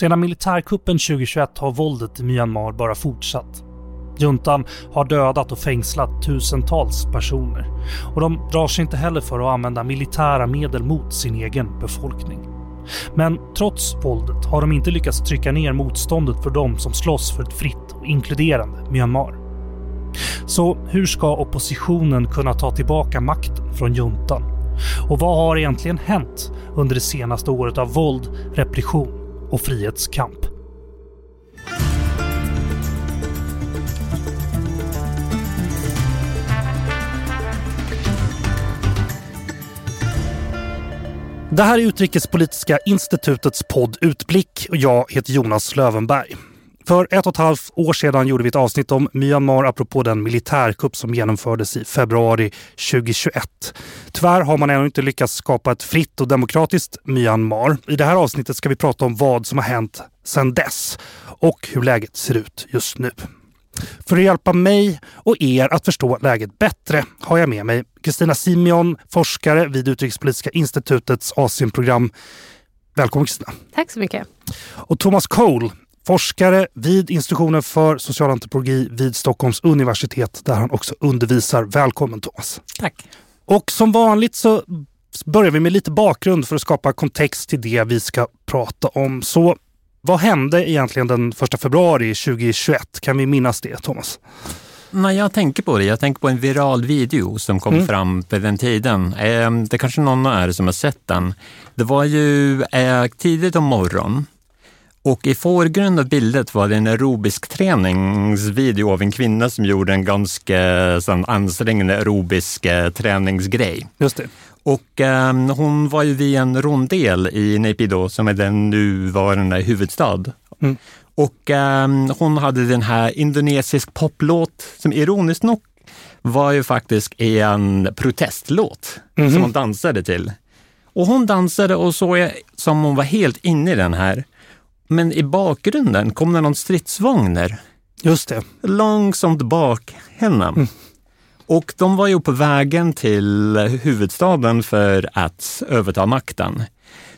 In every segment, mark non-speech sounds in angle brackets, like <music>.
Sedan militärkuppen 2021 har våldet i Myanmar bara fortsatt. Juntan har dödat och fängslat tusentals personer och de drar sig inte heller för att använda militära medel mot sin egen befolkning. Men trots våldet har de inte lyckats trycka ner motståndet för de som slåss för ett fritt och inkluderande Myanmar. Så hur ska oppositionen kunna ta tillbaka makten från juntan? Och vad har egentligen hänt under det senaste året av våld, repression och frihetskamp? Det här är Utrikespolitiska institutets podd Utblick och jag heter Jonas Lövenberg. För ett och ett halvt år sedan gjorde vi ett avsnitt om Myanmar apropå den militärkupp som genomfördes i februari 2021. Tyvärr har man ännu inte lyckats skapa ett fritt och demokratiskt Myanmar. I det här avsnittet ska vi prata om vad som har hänt sedan dess och hur läget ser ut just nu. För att hjälpa mig och er att förstå läget bättre har jag med mig Kristina Simeon, forskare vid Utrikespolitiska institutets Asienprogram. Välkommen Kristina. Tack så mycket. Och Thomas Cole, forskare vid institutionen för socialantropologi vid Stockholms universitet där han också undervisar. Välkommen Thomas. Tack. Och som vanligt så börjar vi med lite bakgrund för att skapa kontext till det vi ska prata om. Så vad hände egentligen den 1 februari 2021? Kan vi minnas det, Thomas? När jag tänker på det, jag tänker på en viral video som kom mm. fram på den tiden. Ehm, det kanske någon av er som har sett den. Det var ju eh, tidigt om morgonen och i förgrunden av bildet var det en aerobisk träningsvideo av en kvinna som gjorde en ganska sån, ansträngande aerobisk eh, träningsgrej. Just det. Och eh, hon var ju vid en rondel i Naypyidaw som är den nuvarande huvudstad. Mm. Och eh, hon hade den här indonesisk poplåt som ironiskt nog var ju faktiskt en protestlåt mm -hmm. som hon dansade till. Och hon dansade och såg som hon var helt inne i den här. Men i bakgrunden kom det någon stridsvagner. Just det. Långsamt bak henne. Mm. Och de var ju på vägen till huvudstaden för att överta makten.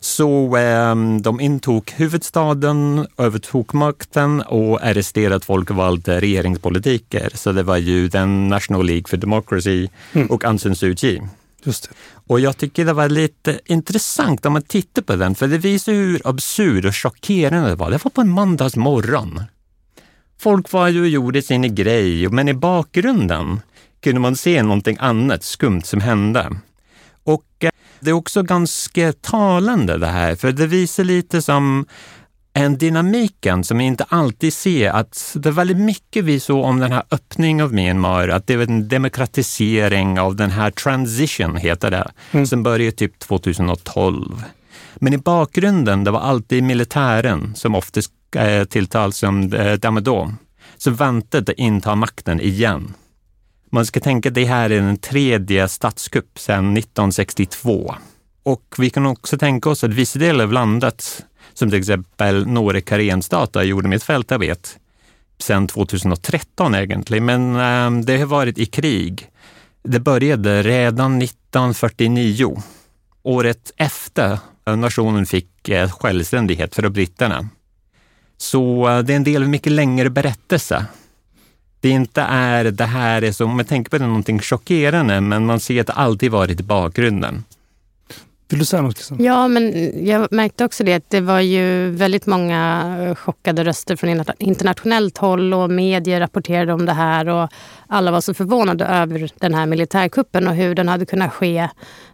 Så eh, de intog huvudstaden, övertog makten och arresterade folkvalda regeringspolitiker. Så det var ju den National League for Democracy mm. och Aung San Suu Kyi. Just det. Och jag tycker det var lite intressant om man tittar på den, för det visar hur absurd och chockerande det var. Det var på en måndagsmorgon. Folk var ju och gjorde sin grej, men i bakgrunden kunde man se någonting annat skumt som hände. Och eh, det är också ganska talande det här, för det visar lite som en dynamiken som vi inte alltid ser. Att det är väldigt mycket vi såg om den här öppningen av Myanmar, att det var en demokratisering av den här transition, heter det, mm. som började typ 2012. Men i bakgrunden, det var alltid militären som oftast eh, tilltalas som eh, Damadon, som väntade att inta makten igen. Man ska tänka att det här är den tredje statskupp sedan 1962. Och vi kan också tänka oss att vissa delar av landet som till exempel Nore Karenstater gjorde med ett fältarbete sedan 2013 egentligen, men äh, det har varit i krig. Det började redan 1949, året efter nationen fick äh, självständighet för britterna. Så äh, det är en del av en mycket längre berättelse. Det inte är det här är som, man tänker på det, någonting chockerande, men man ser att det alltid varit i bakgrunden. Vill du säga något Liksom? Ja, men jag märkte också det att det var ju väldigt många eh, chockade röster från internationellt håll och medier rapporterade om det här och alla var så förvånade över den här militärkuppen och hur den hade kunnat ske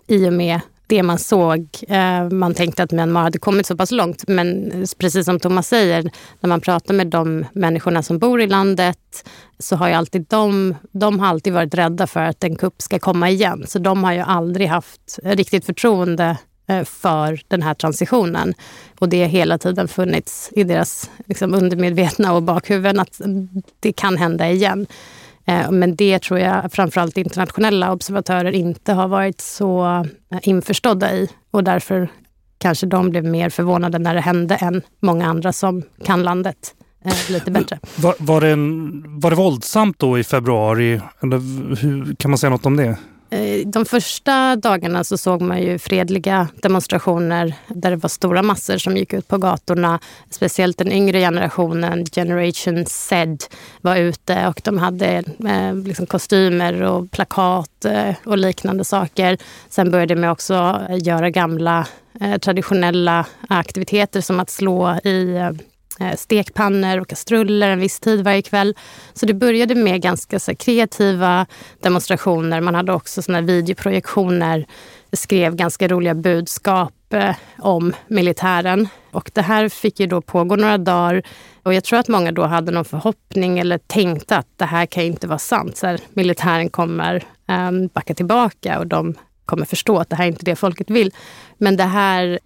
i och med det man såg. Eh, man tänkte att Myanmar hade kommit så pass långt. Men precis som Thomas säger, när man pratar med de människorna som bor i landet så har ju alltid de, de har alltid varit rädda för att en kupp ska komma igen. Så de har ju aldrig haft riktigt förtroende eh, för den här transitionen. Och det har hela tiden funnits i deras liksom, undermedvetna och bakhuvuden att det kan hända igen. Eh, men det tror jag framförallt internationella observatörer inte har varit så eh, införstådda i. Och därför kanske de blev mer förvånade när det hände än många andra som kan landet eh, lite bättre. Var, var, det en, var det våldsamt då i februari? Eller hur, kan man säga något om det? Eh, de första dagarna så såg man ju fredliga demonstrationer där det var stora massor som gick ut på gatorna. Speciellt den yngre generationen, Generation Z, var ute och de hade eh, liksom kostymer och plakat eh, och liknande saker. Sen började man också göra gamla traditionella aktiviteter som att slå i Eh, stekpannor och kastruller en viss tid varje kväll. Så det började med ganska så kreativa demonstrationer. Man hade också såna videoprojektioner, skrev ganska roliga budskap eh, om militären. Och det här fick ju då pågå några dagar och jag tror att många då hade någon förhoppning eller tänkte att det här kan inte vara sant. Så här, militären kommer um, backa tillbaka och de kommer förstå att det här är inte det folket vill. Men det här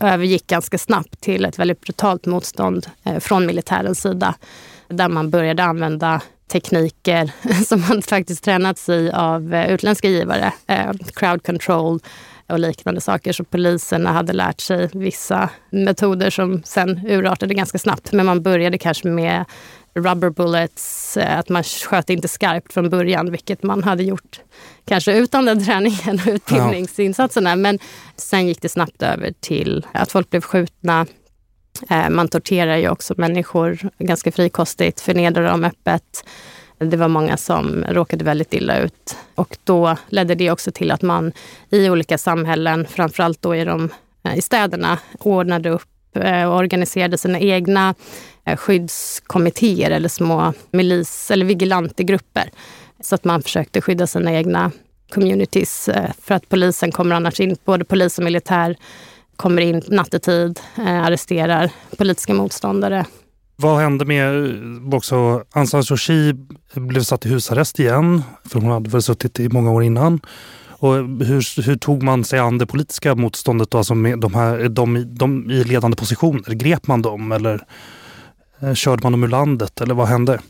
övergick ganska snabbt till ett väldigt brutalt motstånd eh, från militärens sida. Där man började använda tekniker <laughs> som man faktiskt tränats i av eh, utländska givare. Eh, crowd control och liknande saker. Så poliserna hade lärt sig vissa metoder som sen urartade ganska snabbt. Men man började kanske med rubber bullets, eh, att man sköt inte skarpt från början, vilket man hade gjort kanske utan den träningen och utbildningsinsatserna. Men sen gick det snabbt över till att folk blev skjutna. Eh, man torterar ju också människor ganska frikostigt, förnedrar dem öppet. Det var många som råkade väldigt illa ut. Och då ledde det också till att man i olika samhällen, framförallt då i, de, eh, i städerna, ordnade upp och organiserade sina egna Eh, skyddskommittéer eller små milis eller vigilantegrupper. Så att man försökte skydda sina egna communities. Eh, för att polisen kommer annars in, både polis och militär kommer in nattetid, eh, arresterar politiska motståndare. Vad hände med också Aung San Suu Kyi blev satt i husarrest igen, för hon hade väl suttit i många år innan. Och hur, hur tog man sig an det politiska motståndet då, alltså med de, här, de, de i ledande positioner? Grep man dem eller körde man dem ur landet eller vad hände?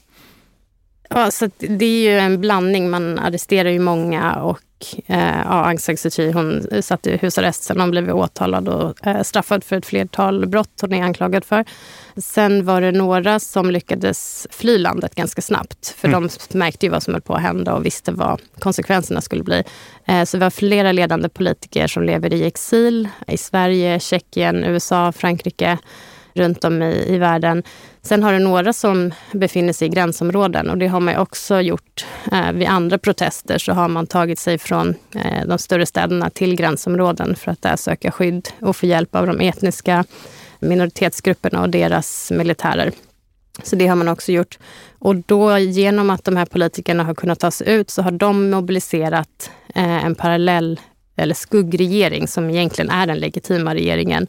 Ja, så det är ju en blandning. Man arresterar ju många och eh, ja, Aung San Suu Kyi hon satt i husarrest sen hon blev åtalad och eh, straffad för ett flertal brott hon är anklagad för. Sen var det några som lyckades fly landet ganska snabbt. För mm. de märkte ju vad som höll på att hända och visste vad konsekvenserna skulle bli. Eh, så vi har flera ledande politiker som lever i exil i Sverige, Tjeckien, USA, Frankrike runt om i, i världen. Sen har du några som befinner sig i gränsområden och det har man också gjort. Eh, vid andra protester så har man tagit sig från eh, de större städerna till gränsområden för att där söka skydd och få hjälp av de etniska minoritetsgrupperna och deras militärer. Så det har man också gjort. Och då genom att de här politikerna har kunnat ta sig ut så har de mobiliserat eh, en parallell eller skuggregering som egentligen är den legitima regeringen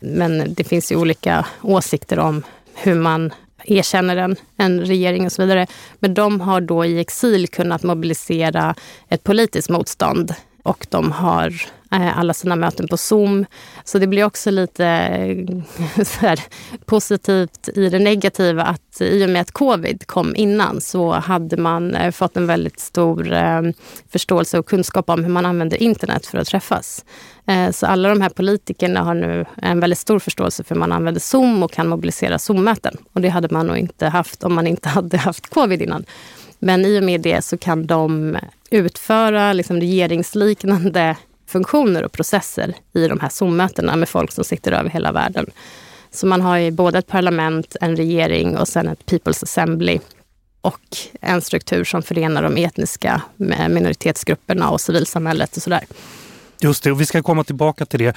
men det finns ju olika åsikter om hur man erkänner en, en regering och så vidare. Men de har då i exil kunnat mobilisera ett politiskt motstånd och de har Eh, alla sina möten på Zoom. Så det blir också lite eh, <laughs> här, positivt i det negativa att i och med att covid kom innan så hade man eh, fått en väldigt stor förståelse och kunskap om hur man använder internet för att träffas. Så alla de här politikerna har nu en väldigt stor förståelse för hur man använder Zoom och kan mobilisera Zoom-möten. Och det hade man nog inte haft om man inte <laughs> hade haft covid innan. Men i och med det så kan de utföra liksom regeringsliknande funktioner och processer i de här Zoom-mötena med folk som sitter över hela världen. Så man har ju både ett parlament, en regering och sen ett People's Assembly och en struktur som förenar de etniska minoritetsgrupperna och civilsamhället och sådär. Just det, och vi ska komma tillbaka till det.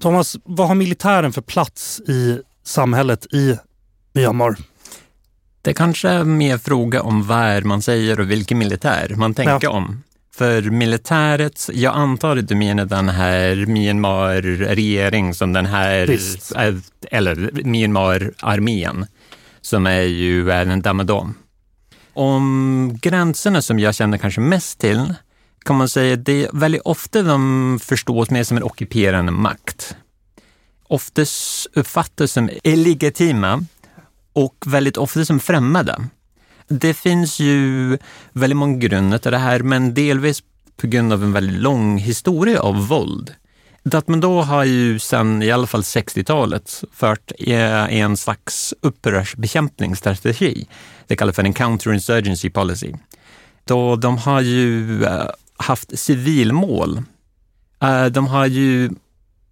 Thomas, vad har militären för plats i samhället i Myanmar? Det kanske är mer fråga om vad man säger och vilken militär man tänker ja. om. För militäret, jag antar att du menar den här Myanmar-regering som den här, Visst. eller Myanmar-armén, som är ju en damadom. Om gränserna som jag känner kanske mest till kan man säga att det är väldigt ofta de förstås mer som en ockuperande makt. Oftast uppfattas som illegitima och väldigt ofta som främmande. Det finns ju väldigt många grunder till det här, men delvis på grund av en väldigt lång historia av våld. Datmando har ju sedan i alla fall 60-talet fört en slags upprörsbekämpningsstrategi. Det kallas för en counterinsurgency policy. Då de har ju eh, haft civilmål. Eh, de har ju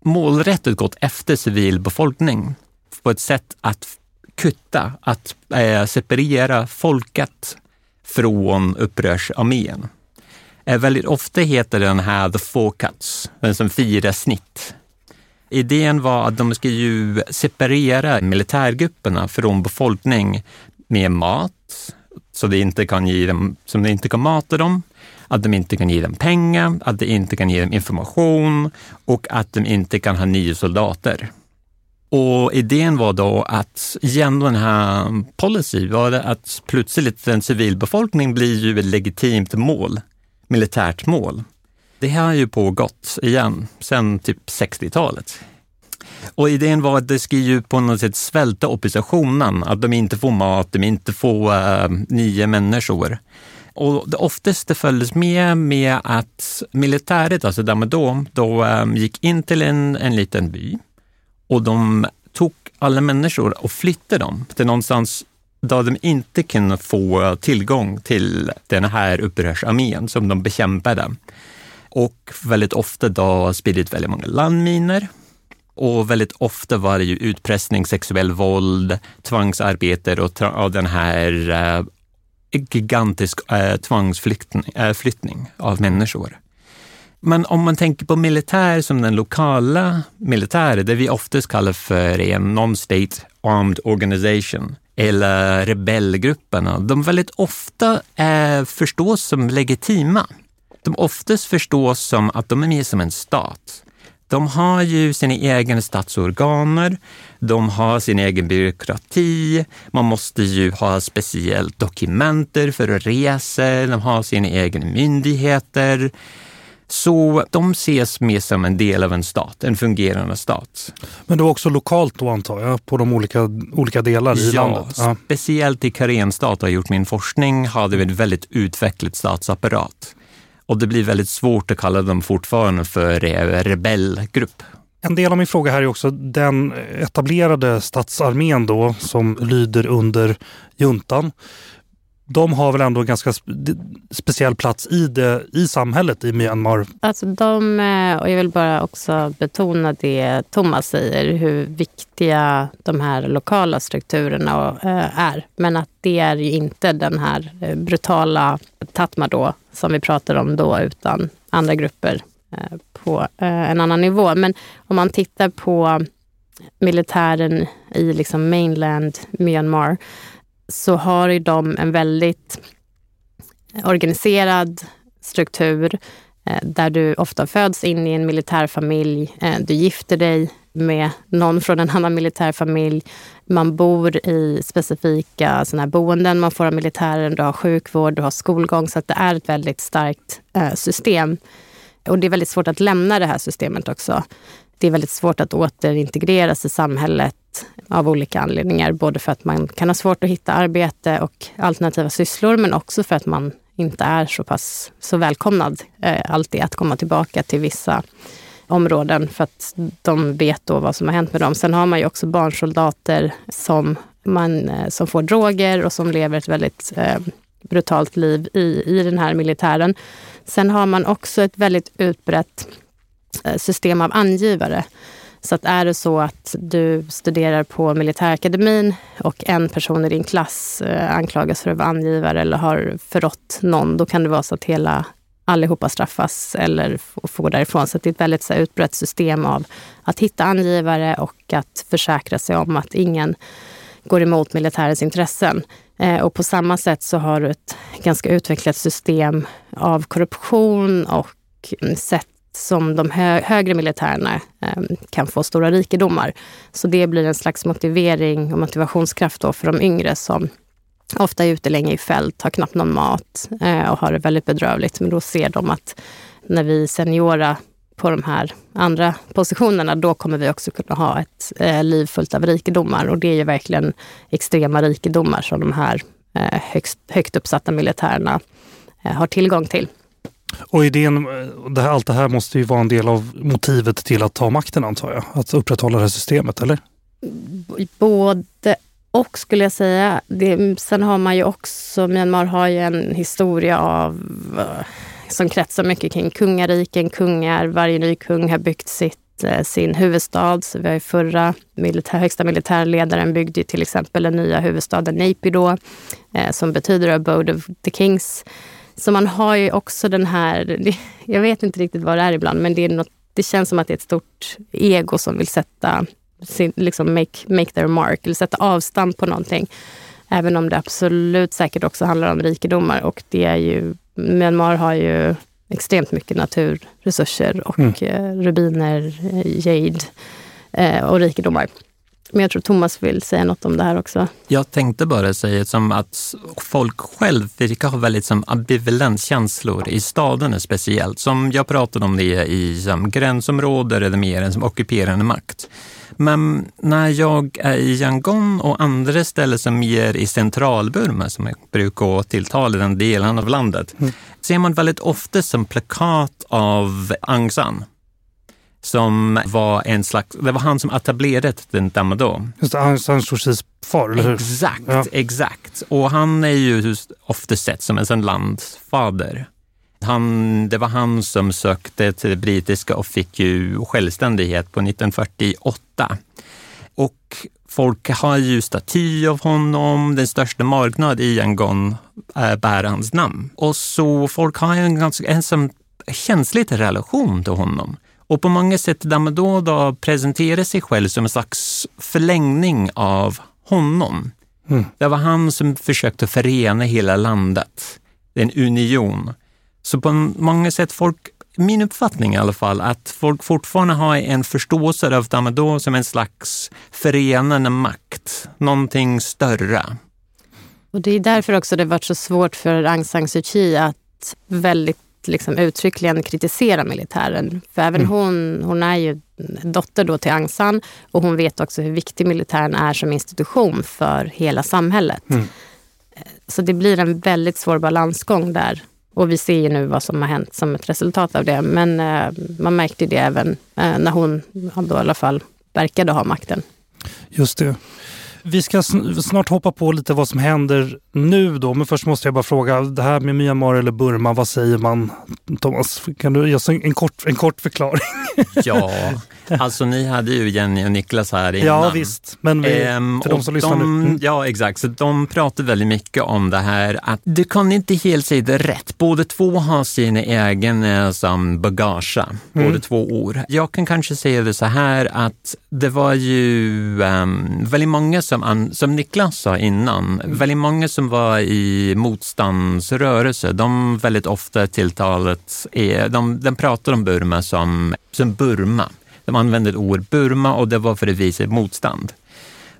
målrättet gått efter civilbefolkning på ett sätt att kutta, att eh, separera folket från upprörsarmén. Eh, väldigt ofta heter den här the four cuts, den som fyra snitt. Idén var att de ska ju separera militärgrupperna från befolkning med mat, så det inte kan ge dem, som de inte kan mata dem, att de inte kan ge dem pengar, att de inte kan ge dem information och att de inte kan ha nya soldater. Och idén var då att genom den här policy var det att plötsligt en civilbefolkning blir ju ett legitimt mål, militärt mål. Det här har ju pågått igen sedan typ 60-talet. Och idén var att det ska ju på något sätt svälta oppositionen, att de inte får mat, de inte får uh, nya människor. Och det oftast det följdes med med att militäret, alltså där då, då um, gick in till en, en liten by och de tog alla människor och flyttade dem till någonstans där de inte kunde få tillgång till den här upprörsarmén som de bekämpade. Och väldigt ofta då spridit väldigt många landminer. Och väldigt ofta var det ju utpressning, sexuell våld, tvangsarbete och, och den här uh, gigantisk eh, tvångsflyttning eh, uh, av människor. Men om man tänker på militär som den lokala militären, det vi oftast kallar för en non-state armed organization eller rebellgrupperna, de väldigt ofta eh, förstås som legitima. De oftast förstås som att de är med som en stat. De har ju sina egna statsorganer, de har sin egen byråkrati, man måste ju ha speciellt dokumenter för att resa, de har sina egna myndigheter. Så de ses mer som en del av en stat, en fungerande stat. Men det var också lokalt då antar jag, på de olika, olika delar i ja, landet? Ja, speciellt i Karenstat har jag gjort min forskning, hade vi en väldigt utvecklad statsapparat. Och det blir väldigt svårt att kalla dem fortfarande för rebellgrupp. En del av min fråga här är också den etablerade statsarmén då som lyder under juntan de har väl ändå en ganska speciell plats i, det, i samhället i Myanmar? Alltså de, eh, och jag vill bara också betona det Thomas säger, hur viktiga de här lokala strukturerna eh, är. Men att det är ju inte den här eh, brutala Tatma då, som vi pratar om då, utan andra grupper på en annan nivå. Men om man tittar på militären i liksom mainland Myanmar så har ju de en väldigt organiserad struktur eh, där du ofta föds in i en militärfamilj. Eh, du gifter dig med någon från en annan militärfamilj. Man bor i specifika såna här boenden man får av militären. Du har sjukvård, du har skolgång. Så det är ett väldigt starkt eh, system. Och det är väldigt svårt att lämna det här systemet också. Det är väldigt svårt att återintegreras i samhället av olika anledningar. Både för att man kan ha svårt att hitta arbete och alternativa sysslor men också för att man inte är så pass så välkomnad eh, alltid att komma tillbaka till vissa områden för att de vet då vad som har hänt med dem. Sen har man ju också barnsoldater som, man, eh, som får droger och som lever ett väldigt eh, brutalt liv i, i den här militären. Sen har man också ett väldigt utbrett Eh, system av angivare så att är det så att du studerar på militärakademin och en person i din klass eh, anklagas för att vara angivare eller har förrått någon, då kan det vara så att hela allihopa straffas eller får gå därifrån. Så det är ett väldigt så här, utbrett system av att hitta angivare och att försäkra sig om att ingen går emot militärens intressen. Eh, och på samma sätt så har du ett ganska utvecklat system av korruption och mm, sätt som de hö högre militärerna eh, kan få stora rikedomar. Så det blir en slags motivering och motivationskraft då för de yngre som ofta är ute länge i fält, har knappt någon mat eh, och har det väldigt bedrövligt. Men då ser de att när vi seniora på de här andra positionerna, då kommer vi också kunna ha ett eh, liv fullt av rikedomar. Och det är ju verkligen extrema rikedomar som de här eh, högst, högt uppsatta militärerna eh, har tillgång till. Och idén, eh, det här, allt det här måste ju vara en del av motivet till att ta makten antar jag? Att upprätthålla det här systemet, eller? Både och skulle jag säga. Det, sen har man ju också, Myanmar har ju en historia av eh, som kretsar mycket kring kungariken, kungar. Varje ny kung har byggt sitt eh, sin huvudstad. Så vi har ju förra militär, högsta militärledaren byggde ju till exempel den nya huvudstaden Naypyidaw eh, som betyder Abode of the Kings. Så man har ju också den här, <laughs> jag vet inte riktigt vad det är ibland, men det, är något, det känns som att det är ett stort ego som vill sätta, sin, liksom make, make their mark, eller sätta avstamp på någonting. Även om det absolut säkert också handlar om rikedomar och det är ju, Myanmar har ju extremt mycket naturresurser och mm. Eh, rubiner, eh, jade eh, och rikedomar. Men jag tror Thomas vill säga något om det här också. Jag tänkte bara säga som att folk själv verkar ha väldigt som ambivalent känslor i staden speciellt. Som jag pratade om det i som gränsområden eller mer än som ockuperande makt. Men när jag är i Yangon och andra ställen som mer i centralburma, som jag brukar tilltala den delen av landet, mm. ser man väldigt ofta som plakat av Aung San som var en slags, det var han som etablerade den Damado. Just Aung Suu Kyis far, eller hur? Exakt, ja. exakt. Och han är ju ofta sett som en sån landsfader. Han, det var han som sökte till det brittiska och fick ju självständighet på 1948. Och folk har ju staty av honom. Den största marknad i Yangon bär hans namn. Och så folk har en ganska en som känslig relation till honom. Och på många sätt Damadoda presenterar sig själv som en slags förlängning av honom. Mm. Det var han som försökte förena hela landet, en union. Så på många sätt, folk, min uppfattning i alla fall, att folk fortfarande har en förståelse av Damado som en slags förenande makt, någonting större. Och det är därför också det varit så svårt för Aung San Suu Kyi att väldigt liksom uttryckligen kritisera militären. För även mm. hon, hon är ju dotter då till Aung San och hon vet också hur viktig militären är som institution för hela samhället. Mm. Så det blir en väldigt svår balansgång där. Och vi ser ju nu vad som har hänt som ett resultat av det. Men eh, man märkte det även eh, när hon då i alla fall verkade ha makten. Just det. Vi ska snart hoppa på lite vad som händer nu då, men först måste jag bara fråga, det här med Myanmar eller Burma, vad säger man? Thomas, kan du ge oss en kort, en kort förklaring? <laughs> ja, alltså ni hade ju Jenny och Niklas här innan. Ja visst, men vi, ehm, för de som lyssnar de, nu. Mm. Ja exakt, så de pratar väldigt mycket om det här att du kan inte helt säga det rätt. Båda två har sina egna som bagage, mm. båda två år. Jag kan kanske säga det så här att det var ju um, väldigt många som, som Niklas sa innan, mm. väldigt många som var i motståndsrörelse, de väldigt ofta tilltalet är, de, de pratar om Burma som, som Burma. De använde ord Burma och det var för att visa motstånd.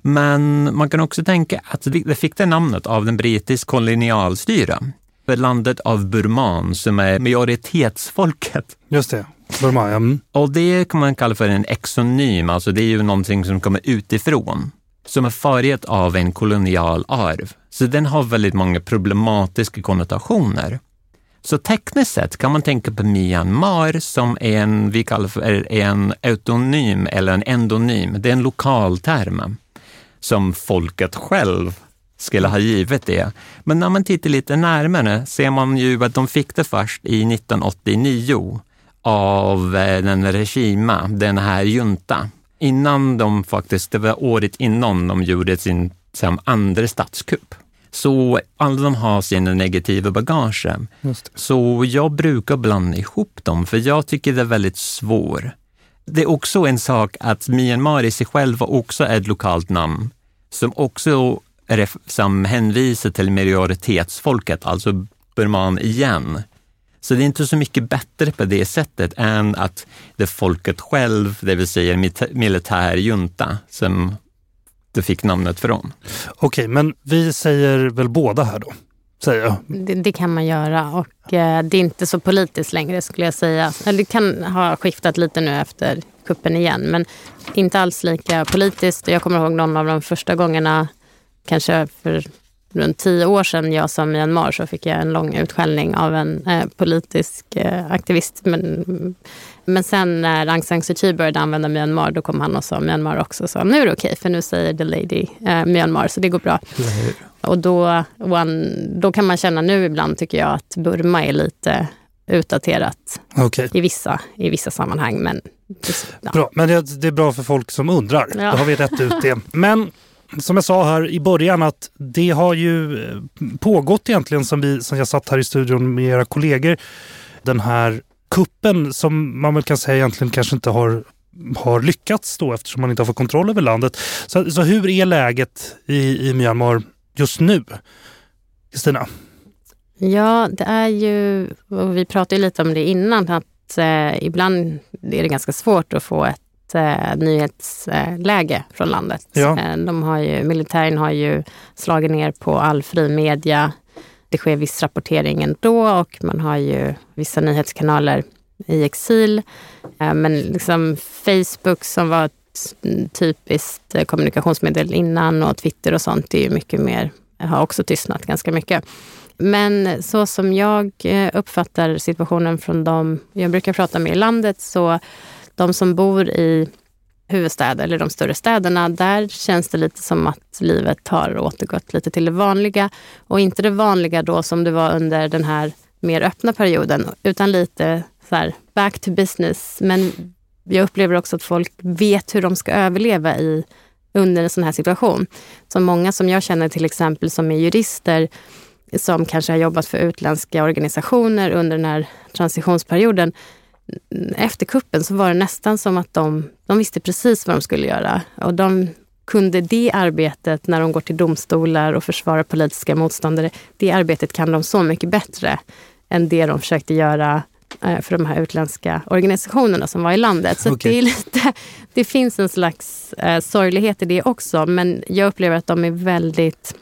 Men man kan också tänka att det fick det namnet av den brittiska kolonialstyra för landet av Burman som är majoritetsfolket. Just det, Burma ja. Mm. Och det kan man kalla för en exonym, alltså det är ju någonting som kommer utifrån som är färgat av en kolonial arv. Så den har väldigt många problematiska konnotationer. Så tekniskt sett kan man tänka på Myanmar som en, vi kallar för en autonym eller en endonym. Det är en lokal term som folket själv skulle ha givit det. Men när man tittar lite närmare ser man ju att de fick det först i 1989 av den regima, den här junta innan de faktiskt, det var året innan de gjorde sin som andra statskupp. Så alla de har sina negativa bagage. Så jag brukar blanda ihop dem, för jag tycker det är väldigt svårt. Det är också en sak att Myanmar i sig själv också är ett lokalt namn som också som hänvisar till majoritetsfolket, alltså Burman igen. Så det är inte så mycket bättre på det sättet än att det folket själv, det vill säga militärjunta, som det fick namnet från. Okej, men vi säger väl båda här då? Säger jag. Det, det kan man göra och eh, det är inte så politiskt längre skulle jag säga. Eller det kan ha skiftat lite nu efter kuppen igen, men inte alls lika politiskt. Jag kommer ihåg någon av de första gångerna, kanske för runt tio år sedan jag sa Myanmar så fick jag en lång utskällning av en eh, politisk eh, aktivist. Men, men sen när Aung San Suu Kyi började använda Myanmar då kom han och sa Myanmar också. Så nu är det okej okay, för nu säger the lady eh, Myanmar så det går bra. Och då, då kan man känna nu ibland tycker jag att Burma är lite utdaterat Okej. i, vissa, i vissa sammanhang. Men, ja. Bra, men det, det är bra för folk som undrar. Ja. Då har vi rätt ut det. Men som jag sa här i början att det har ju eh, pågått egentligen som, vi, som jag satt här i studion med era kollegor. Den här kuppen som man väl kan säga egentligen kanske inte har, har lyckats då eftersom man inte har fått kontroll över landet. Så, så hur är läget i, i Myanmar just nu? Kristina? Ja, det är ju, och vi pratade ju lite om det innan, att eh, ibland är det ganska svårt att få ett eh, nyhetsläge från landet. Ja. Eh, de har ju, militären har ju slagit ner på all fri media. Det sker viss rapportering ändå och man har ju vissa nyhetskanaler i exil. Eh, men liksom Facebook som var ett typiskt kommunikationsmedel innan och Twitter och sånt är ju mycket mer, har också tystnat ganska mycket. Men så som jag eh, uppfattar situationen från de jag brukar prata med i landet, så de som bor i huvudstäder eller de större städerna, där känns det lite som att livet har återgått lite till det vanliga. Och inte det vanliga då som det var under den här mer öppna perioden, utan lite så här back to business. Men jag upplever också att folk vet hur de ska överleva i, under en sån här situation. Så många som jag känner till exempel som är jurister, som kanske har jobbat för utländska organisationer under den här transitionsperioden. Efter kuppen så var det nästan som att de, de visste precis vad de skulle göra. Och de kunde det arbetet när de går till domstolar och försvarar politiska motståndare, det arbetet kan de så mycket bättre än det de försökte göra eh, för de här utländska organisationerna som var i landet. Så Okej. det, lite, det finns en slags eh, sorglighet i det också, men jag upplever att de är väldigt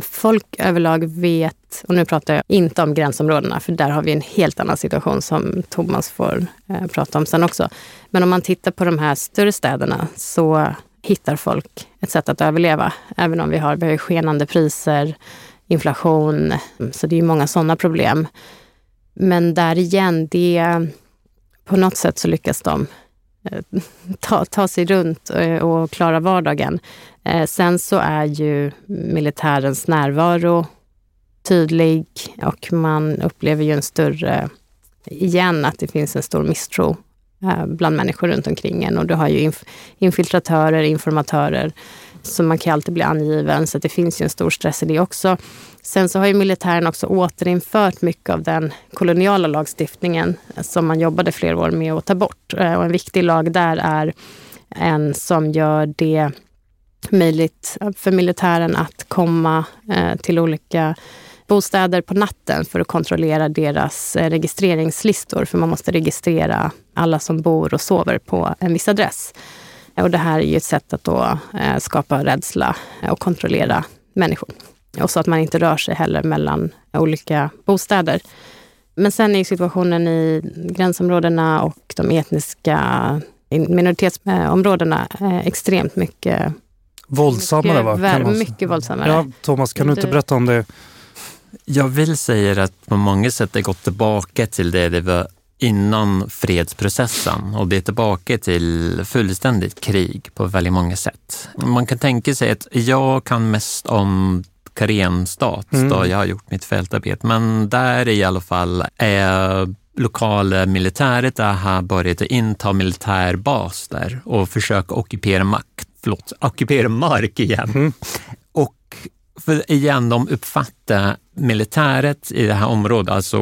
folk överlag vet, och nu pratar jag inte om gränsområdena, för där har vi en helt annan situation som Thomas får eh, prata om sen också. Men om man tittar på de här större städerna så hittar folk ett sätt att överleva. Även om vi har, vi har skenande priser, inflation, så det är ju många sådana problem. Men där igen, det, på något sätt så lyckas de eh, ta, ta sig runt eh, och klara vardagen. Eh, sen så är ju militärens närvaro tydlig och man upplever ju en större, igen, att det finns en stor misstro eh, bland människor runt omkring en. Och du har ju inf- infiltratörer, informatörer, så man kan alltid bli angiven, så det finns ju en stor stress i det också. Sen så har ju militären också återinfört mycket av den koloniala lagstiftningen som man jobbade flera år med att ta bort. Eh, och en viktig lag där är en som gör det möjligt för militären att komma eh, till olika bostäder på natten för att kontrollera deras eh, registreringslistor. För man måste registrera alla som bor och sover på en viss adress. Eh, och det här är ju ett sätt att då skapa rädsla och kontrollera människor. Och så att man inte rör sig heller mellan olika bostäder. Men sen är situationen i gränsområdena och de etniska minoritetsområdena extremt mycket Våldsammare va? Mycket, Kan man- mycket våldsammare. Ja, Thomas, kan du inte berätta om det? Jag vill säga att på många sätt det gått tillbaka till det det var innan fredsprocessen och det är tillbaka till fullständigt krig på väldigt många sätt. Man kan tänka sig att jag kan mest om Karenstat Mm. då jag har gjort mitt fältarbete, men där i alla fall är lokala militäret där har börjat inta militärbas där och försöka ockupera makt, förlåt, ockupera mark igen. Mm. Och för igen, de uppfattar militäret i det här området, alltså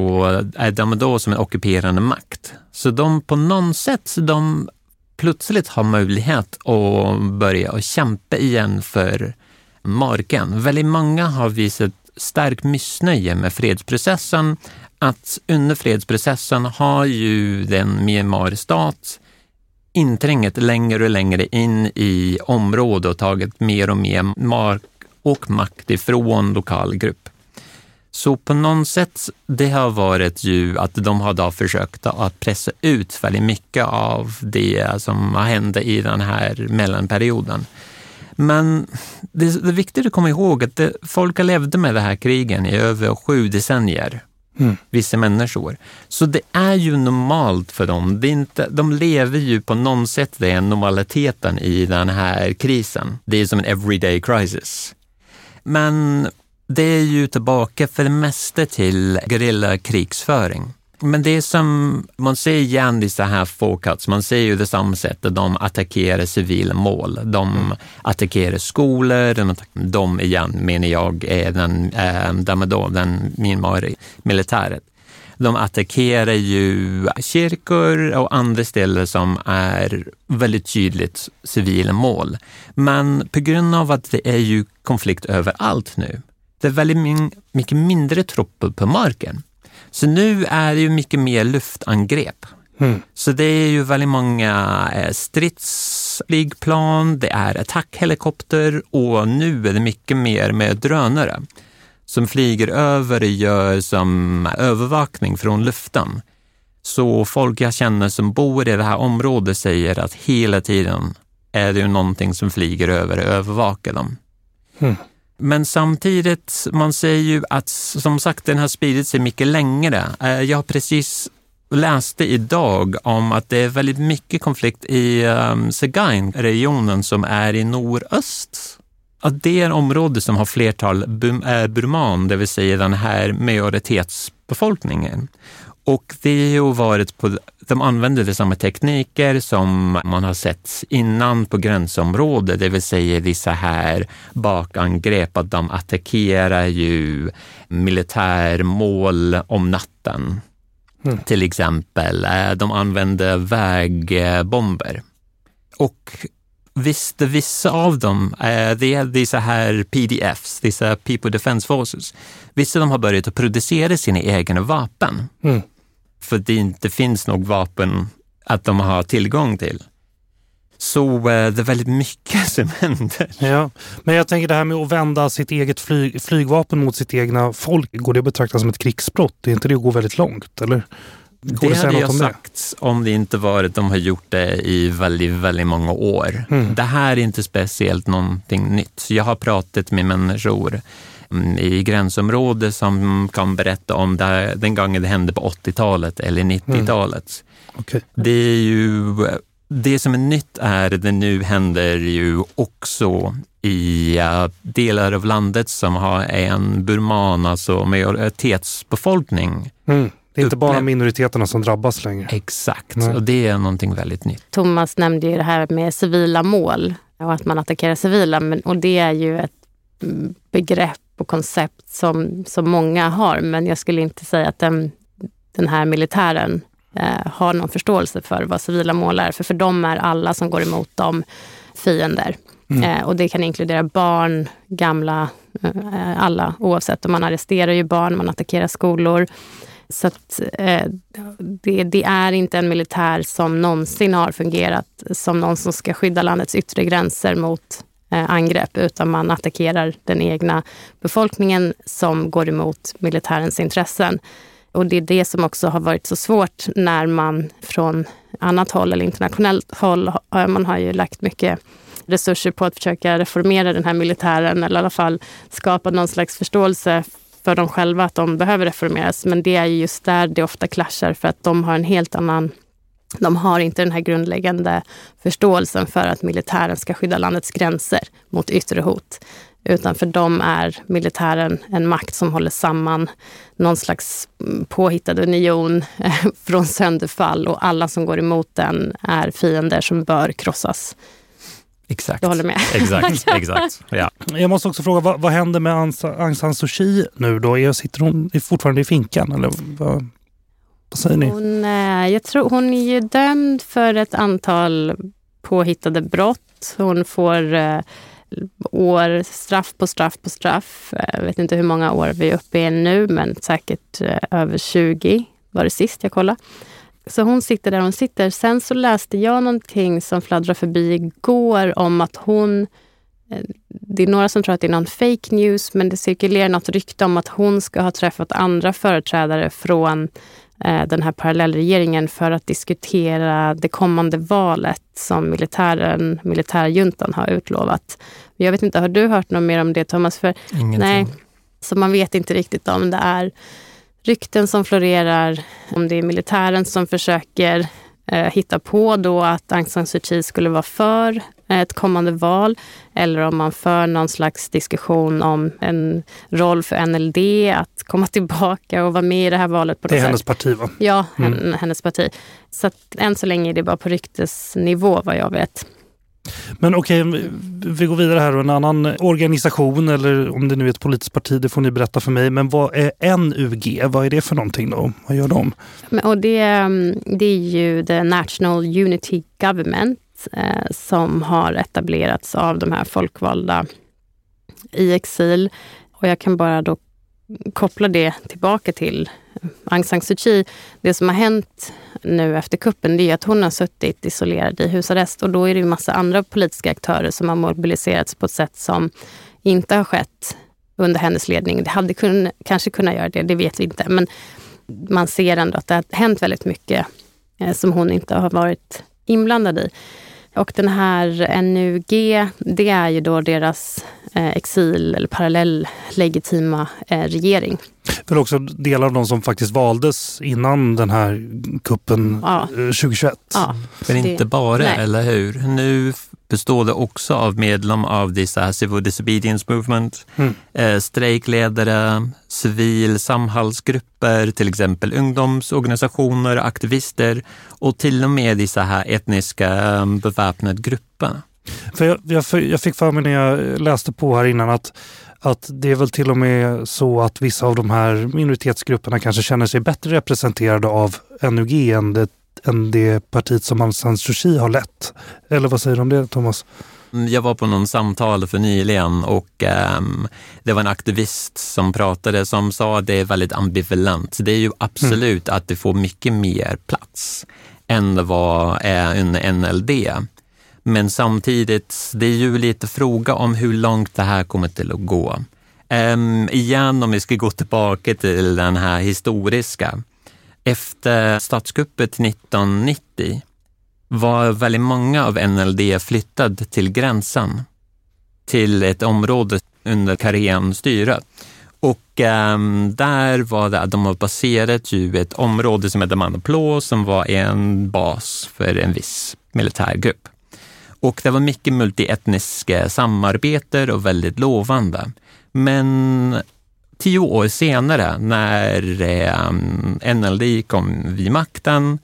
är de då som en ockuperande makt. Så de på något sätt, de plötsligt har möjlighet att börja och kämpa igen för marken. Väldigt många har visat starkt missnöje med fredsprocessen. Att under fredsprocessen har ju den Myanmar-stat inträngt längre och längre in i området och tagit mer och mer mark och makt ifrån lokal grupp. Så på något sätt, det har varit ju att de har då försökt att pressa ut väldigt mycket av det som har hänt i den här mellanperioden. Men det, det är viktigt att komma ihåg att det, folk har levt med det här krigen i över sju decennier. Mm. Vissa människor. Så det är ju normalt för dem. Det är inte, de lever ju på något sätt den normaliteten i den här krisen. Det är som en everyday crisis. Men det är ju tillbaka för det mesta till gerillakrigsföring. Men det som, man ser igen dessa här fåkats, man ser ju det samma sätt att de attackerar civila mål. De mm. attackerar skolor, de, de igen menar jag är den, de då, den Myanmar-militären. De attackerar ju kyrkor och andra ställen som är väldigt tydligt civila mål. Men på grund av att det är ju konflikt överallt nu, det är väldigt mycket mindre trupper på marken. Så nu är det ju mycket mer luftangrepp. Mm. Så det är ju väldigt många eh, stridsflygplan, det är attackhelikopter och nu är det mycket mer med drönare som flyger över och gör som övervakning från luften. Så folk jag känner som bor i det här området säger att hela tiden är det ju någonting som flyger över och övervakar dem. Mm. Men samtidigt, man säger ju att som sagt den har spridit sig mycket längre. Eh, jag har precis läste idag om att det är väldigt mycket konflikt i ehm, um, Segain-regionen som är i nordöst. Att det är en område som har flertal eh, burman, det vill säga den här majoritetsbefolkningen. Och det har ju varit på, de använder de samma tekniker som man har sett innan på gränsområdet, det vill säga dessa här bakangrepp, att de attackerar ju militärmål om natten. Mm. Till exempel, eh, de använder vägbomber. Och visst, vissa av dem, eh, det är dessa här PDFs, dessa People Defense Forces, vissa av dem har börjat att producera sina egna vapen. Mm för det inte finns något vapen att de har tillgång till. Så eh, det är väldigt mycket <laughs> som händer. Ja, men jag tänker det här med att vända sitt eget flyg, flygvapen mot sitt egna folk, går det att betrakta som ett krigsbrott? Är inte det att gå väldigt långt? Eller? Går det, det hade jag om sagt det? om det inte var att de har gjort det i väldigt, väldigt många år. Mm. Det här är inte speciellt någonting nytt. Jag har pratat med människor i gränsområdet som kan berätta om det, den gången det hände på 80-talet eller 90-talet. Mm. Okay. Det är ju det som är nytt är att det nu händer ju också i uh, delar av landet som har en burman, alltså majoritetsbefolkning. Mm. Det är inte bara minoriteterna som drabbas längre. Exakt, Nej. och det är någonting väldigt nytt. Thomas nämnde ju det här med civila mål och att man attackerar civila. Men, och det är ju ett begrepp och koncept som, som många har. Men jag skulle inte säga att den, den här militären eh, har någon förståelse för vad civila mål är. För för dem är alla som går emot dem fiender. Mm. Eh, och det kan inkludera barn, gamla, eh, alla oavsett. Och man arresterar ju barn, man attackerar skolor. Så att, eh, det, det, är inte en militär som någonsin har fungerat som någon som ska skydda landets yttre gränser mot Eh, angrepp, utan man attackerar den egna befolkningen som går emot militärens intressen. Och det är det som också har varit så svårt när man från annat håll eller internationellt håll, man har ju lagt mycket resurser på att försöka reformera den här militären eller i alla fall skapa någon slags förståelse för dem själva att de behöver reformeras. Men det är just där det ofta klaschar för att de har en helt annan de har inte den här grundläggande förståelsen för att militären ska skydda landets gränser mot yttre hot. Utan för dem är militären en makt som håller samman någon slags påhittad union <laughs> från sönderfall och alla som går emot den är fiender som bör krossas. Exakt. Du håller med? Exakt, <laughs> exakt. Ja. Jag måste också fråga, vad, vad händer med Aung San Suu Kyi nu då? Sitter hon fortfarande i finkan? Eller vad? Vad säger ni? Hon, eh, jag tror, hon är ju dömd för ett antal påhittade brott. Hon får eh, år, straff på straff på straff. Jag vet inte hur många år vi är uppe i nu, men säkert eh, över 20 var det sist jag kollade. Så hon sitter där hon sitter. Sen så läste jag någonting som fladdrade förbi igår om att hon eh, det är några som tror att det är någon fake news, men det cirkulerar något rykte om att hon ska ha träffat andra företrädare från den här parallellregeringen för att diskutera det kommande valet som militären, militärjuntan har utlovat. Jag vet inte, har du hört något mer om det Thomas? För, Ingenting. Nej, så man vet inte riktigt om det är rykten som florerar, om det är militären som försöker eh, hitta på då att Aung San Suu Kyi skulle vara för ett kommande val eller om man för någon slags diskussion om en roll för NLD att komma <laughs> tillbaka och vara med i det här valet. På det är sätt. hennes parti va? Ja, mm. hennes parti. Så att än så länge är det bara på ryktesnivå vad jag vet. Men okej, okay, vi går vidare här. En annan organisation, eller om det nu är ett politiskt parti, det får ni berätta för mig. Men vad är NUG? Vad är det för någonting då? Vad gör de? Och det, mm, det är ju The National Unity Government eh, som har etablerats av de här folkvalda i exil. Och jag kan bara då koppla det tillbaka till Aung San Suu Kyi. Det som har hänt nu efter kuppen det är att hon har suttit isolerad i husarrest och då är det en massa andra politiska aktörer som har mobiliserats på ett sätt som inte har skett under hennes ledning. Det hade kun, kanske kunnat göra det, det vet vi inte. Men man ser ändå att det har hänt väldigt mycket eh, som hon inte har varit inblandad i. Och den här NUG, det är ju då deras eh, exil eller parallell legitima eh, regering. För också delar av de som faktiskt valdes innan den här kuppen ja. 2021. Eh, ja, Men inte bara, nej. eller hur? Nu består det också av medlemmar av dessa Civil Disobedience Movement, mm. eh, strejkledare, civil samhällsgrupper, till exempel ungdomsorganisationer, aktivister och till och med i så här etniska eh, beväpnade grupper. För jag, jag, jag fick för mig när jag läste på här innan att att det är väl till och med så att vissa av de här minoritetsgrupperna kanske känner sig bättre representerade av NUG än det, än det partiet som Aung San Suu Kyi har lett. Eller vad säger du om det, Thomas? Mm, jag var på någon samtal för nyligen och um, det var en aktivist som pratade som sa att det är väldigt ambivalent. Det är ju absolut mm. att det får mycket mer plats än vad är en NLD. Men samtidigt, det är ju lite fråga om hur långt det här kommer till att gå. Um, igen, om vi ska gå tillbaka till den här historiska. Efter statskuppet 1990 var väldigt många av NLD flyttade till gränsen, till ett område under Karenstyret. Och um, där var det att de har baserat ju ett område som heter Manaplo som var en bas för en viss militärgrupp. Och det var mycket multietniska samarbete och väldigt lovande. Men tio år senare när eh, NLD kom vid makten,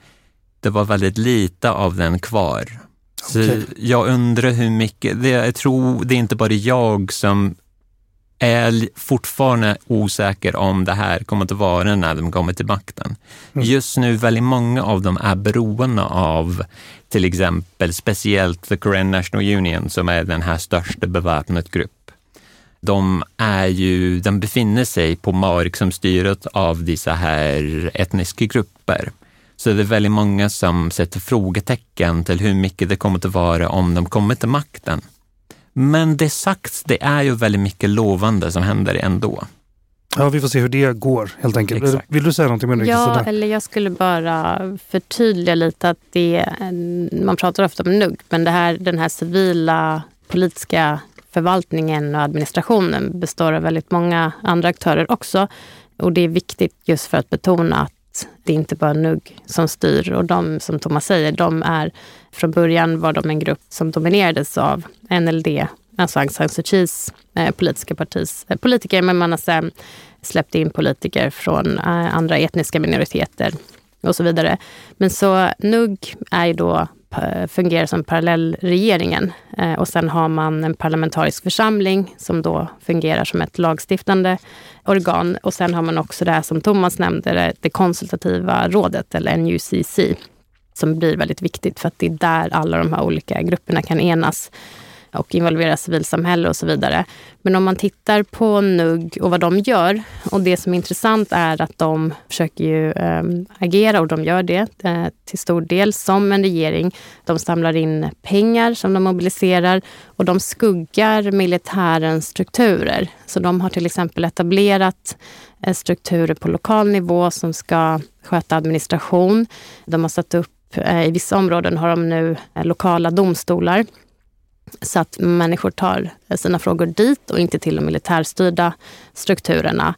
det var väldigt lite av den kvar. Så okay. jag undrar hur mycket, det, jag tror det är inte bara jag som är fortfarande osäker om det här kommer att vara när de kommer till makten. Mm. Just nu väldigt många av dem är beroende av till exempel speciellt The Korean National Union som är den här största beväpnade grupp. De, är ju, de befinner sig på mark som styret av dessa här etniska grupper. Så det är väldigt många som sätter frågetecken till hur mycket det kommer att vara om de kommer till makten. Men det sagt, det är ju väldigt mycket lovande som händer ändå. Ja, vi får se hur det går helt enkelt. Exakt. Vill du säga någonting mer? Ja, eller jag skulle bara förtydliga lite att det, man pratar ofta om NUG, men det här, den här civila politiska förvaltningen och administrationen består av väldigt många andra aktörer också. Och det är viktigt just för att betona att det är inte bara NUG som styr. Och de, som Thomas säger, de är från början var de en grupp som dominerades av NLD, alltså Aung San Suu Kyis eh, politiska partis eh, politiker. Men man har sen släppt in politiker från eh, andra etniska minoriteter och så vidare. Men så NUG är ju då Eh, fungerar som parallellregeringen. Eh, och sen har man en parlamentarisk församling som då fungerar som ett lagstiftande organ. Och sen har man också det här som Thomas nämnde, det konsultativa rådet, eller NUCC, som blir väldigt viktigt för att det är där alla de här olika grupperna kan enas och involvera civilsamhälle och så vidare. Men om man tittar på NUG och vad de gör och det som är intressant är att de försöker ju ehm, agera och de gör det äh, till stor del som en regering. De samlar in pengar som de mobiliserar och de skuggar militärens strukturer. Så de har till exempel etablerat äh, strukturer på lokal nivå som ska sköta administration. De har satt upp eh, i vissa områden har de nu lokala domstolar så att människor tar sina frågor dit och inte till de militärstyrda strukturerna.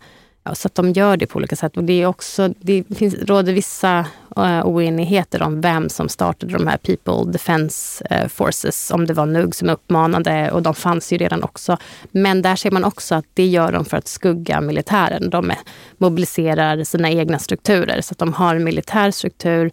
Ja, så att de gör det på olika sätt. Och det, är också, det finns, råder vissa eh, oenigheter om vem som startade de här People Defence eh, Forces, om det var NUG som uppmanade och de fanns ju redan också. Men där ser man också att det gör de för att skugga militären. De mobiliserar sina egna strukturer så att de har en militär struktur,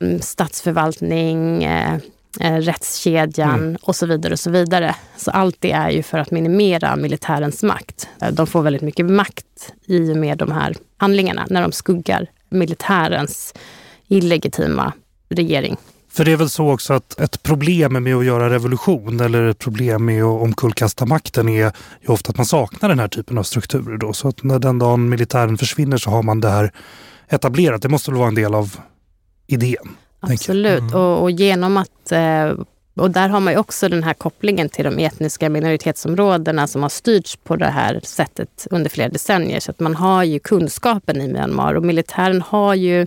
mm, statsförvaltning, eh, rättskedjan mm. och så vidare. och Så vidare. Så allt det är ju för att minimera militärens makt. De får väldigt mycket makt i och med de här handlingarna när de skuggar militärens illegitima regering. För det är väl så också att ett problem med att göra revolution eller ett problem med att omkullkasta makten är ju ofta att man saknar den här typen av strukturer. Då. Så att när den dagen militären försvinner så har man det här etablerat. Det måste väl vara en del av idén? Absolut, mm. och, och, genom att eh, och där har man ju också den här kopplingen till de etniska minoritetsområdena som har styrts på det här sättet under flera decennier. Så att man har ju kunskapen i Myanmar och militären har ju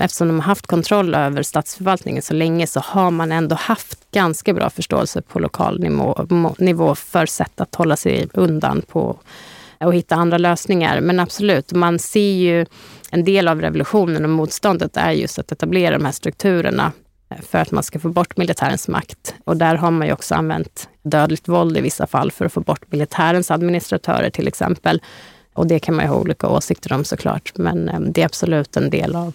Eftersom de har haft kontroll över statsförvaltningen så länge så har man ändå haft ganska bra förståelse på lokal nivå, nivå för sätt att hålla sig undan på och hitta andra lösningar. Men absolut, man ser ju en del av revolutionen och motståndet är just att etablera de här strukturerna eh, för att man ska få bort militärens makt. Och där har man ju också använt dödligt våld i vissa fall för att få bort militärens administratörer till exempel. Och det kan man ju ha olika åsikter om såklart, men eh, det är absolut en del av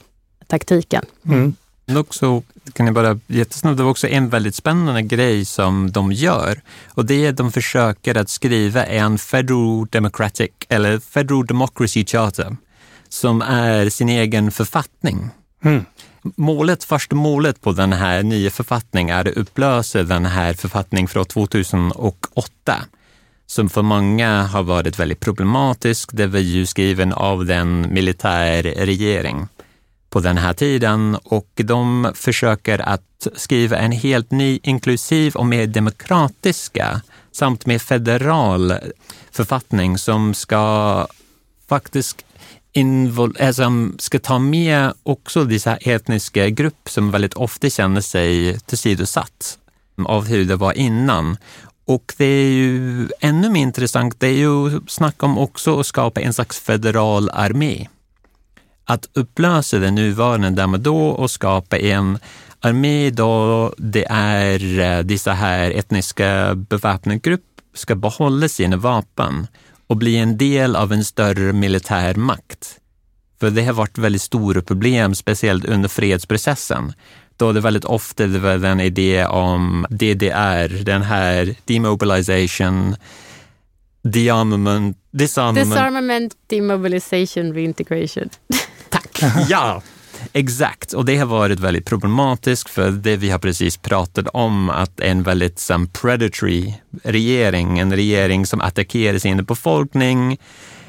taktiken. Mm. Också, kan jag bara jättesnabbt, det var också en väldigt spännande grej som de gör och det är att de försöker att skriva en Federal Democratic eller Federal Democracy Charter som är sin egen författning. Mm. Målet, första målet på den här nya författningen är att upplösa den här författningen från 2008 som för många har varit väldigt problematisk. Det var ju skriven av den militär regering på den här tiden och de försöker att skriva en helt ny, inklusiv och mer demokratiska samt mer federal författning som ska faktiskt invol- eh, som ska ta med också dessa etniska grupper som väldigt ofta känner sig tillsidosatt av hur det var innan. Och det är ju ännu mer intressant, det är ju snack om också att skapa en slags federal armé. Att upplösa den nuvarande där då och skapa en armé då det är eh, dessa här etniska beväpnade grupper ska behålla sina vapen och bli en del av en större militär makt. För det har varit väldigt stora problem, speciellt under fredsprocessen. Då det väldigt ofta det var den idé om DDR, den här demobilization, dearmament, disarmament. Disarmament, demobilization, reintegration. <laughs> Tack! Ja, Exakt, och det har varit väldigt problematiskt för det vi har precis pratat om, att en väldigt som predatory regering, en regering som attackerar sin befolkning,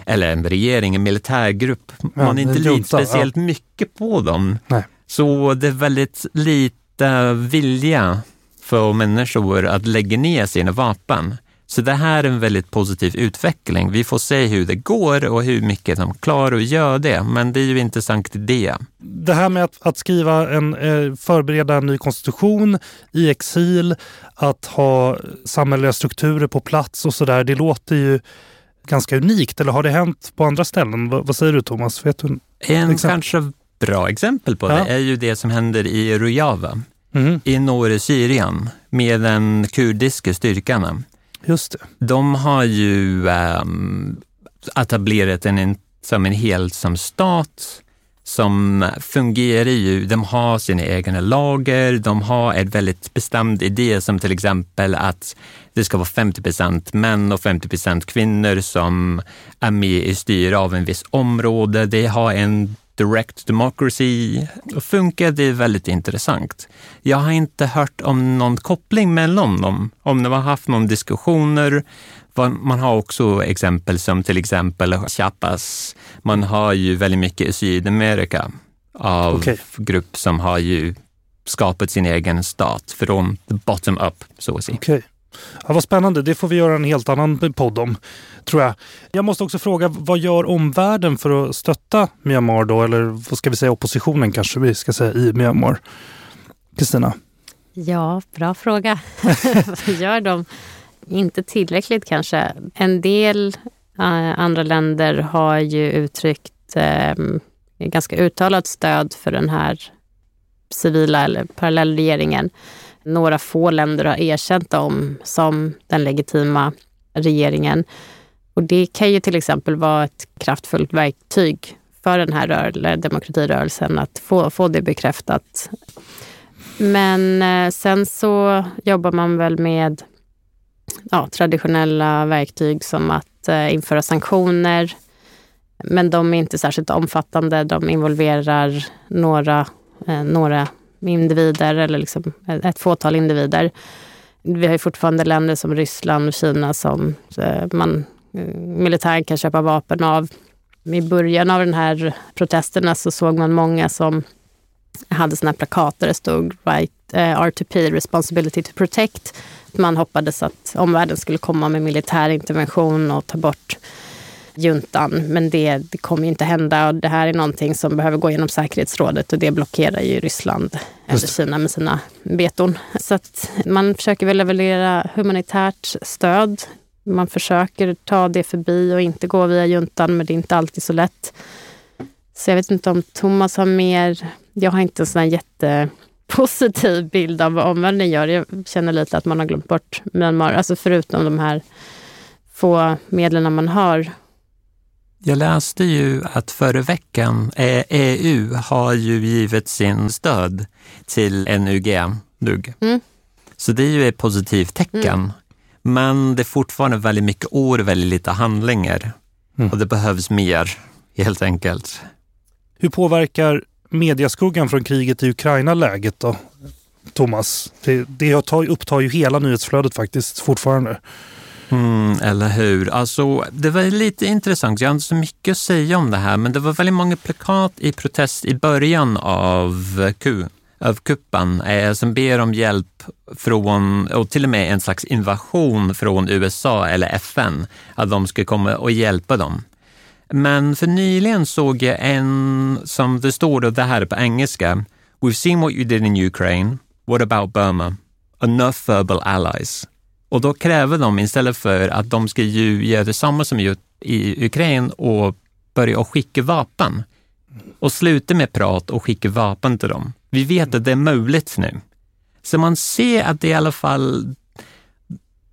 eller en regering, en militärgrupp, ja, man inte litar speciellt ja. mycket på dem. Nej. Så det är väldigt lite vilja för människor att lägga ner sina vapen. Så det här är en väldigt positiv utveckling. Vi får se hur det går och hur mycket de klarar att göra det. Men det är ju intressant idé. Det här med att, att skriva en, eh, förbereda en ny konstitution i exil, att ha samhälleliga strukturer på plats och sådär. Det låter ju ganska unikt. Eller har det hänt på andra ställen? Vad, vad säger du Thomas? Vet du en exempel? kanske bra exempel på ja. det är ju det som händer i Rojava mm. i norra Syrien med den kurdiska styrkan. Just det. De har ju um, etablerat en, som en helt som stat som fungerar ju, de har sina egna lager, de har en väldigt bestämd idé som till exempel att det ska vara 50 procent män och 50 procent kvinnor som är med i styre av en viss område. Det har en direct democracy. Funkar det väldigt intressant. Jag har inte hört om någon koppling mellan dem, om de har haft någon diskussioner. Man har också exempel som till exempel Chiapas. Man har ju väldigt mycket i Sydamerika av okay. grupp som har ju skapat sin egen stat från bottom up, så att säga. Okay. Ja, vad spännande, det får vi göra en helt annan podd om, tror jag. Jag måste också fråga, vad gör omvärlden för att stötta Myanmar då? Eller vad ska vi säga, oppositionen kanske vi ska säga i Myanmar? Kristina? Ja, bra fråga. vad <laughs> gör de? Inte tillräckligt kanske. En del uh, andra länder har ju uttryckt uh, ganska uttalat stöd för den här civila eller parallellregeringen. Några få länder har erkänt dem som den legitima regeringen. Och det kan ju till exempel vara ett kraftfullt verktyg för den här demokratirörelsen att få, få det bekräftat. Men eh, sen så jobbar man väl med ja, traditionella verktyg som att eh, införa sanktioner. Men de är inte särskilt omfattande. De involverar några, eh, några individer eller liksom ett fåtal individer. Vi har ju fortfarande länder som Ryssland och Kina som eh, man, eh, militären kan köpa vapen av. I början av den här protesterna så såg man många som hade såna här plakat där det stod right, eh, uh, RTP, Responsibility to Protect. Man hoppades att omvärlden skulle komma med militär intervention och ta bort juntan. Men det, det kommer inte hända och det här är någonting som behöver gå genom säkerhetsrådet och det blockerar ju Ryssland eller Kina med sina veton. Så att man försöker väl leverera humanitärt stöd. Man försöker ta det förbi och inte gå via juntan men det är inte alltid så lätt. Så jag vet inte om Thomas har mer... Jag har inte en sån här jättepositiv bild av vad omvärlden gör. Jag känner lite att man har glömt bort Myanmar. Alltså förutom de här få medlen man har jag läste ju att förra veckan EU har ju givit sin stöd till NUG. NUG. Mm. Så det är ju ett positivt tecken. Mm. Men det är fortfarande väldigt mycket ord och väldigt lite handlingar. Mm. Och det behövs mer, helt enkelt. Hur påverkar mediaskuggan från kriget i Ukraina läget då, Thomas? Det, det upptar ju hela nyhetsflödet faktiskt fortfarande. Mm, eller hur. Alltså, det var lite intressant. Jag har inte så mycket att säga om det här, men det var väldigt många plakat i protest i början av, Q, av kuppen eh, som ber om hjälp från, och till och med en slags invasion från USA eller FN, att de ska komma och hjälpa dem. Men för nyligen såg jag en som det står, då, det här på engelska, We've seen what you did in Ukraine. What about Burma? Enough verbal allies. Och då kräver de istället för att de ska ju göra detsamma som gjort i Ukraina och börja skicka vapen och sluta med prat och skicka vapen till dem. Vi vet att det är möjligt nu. Så man ser att det i alla fall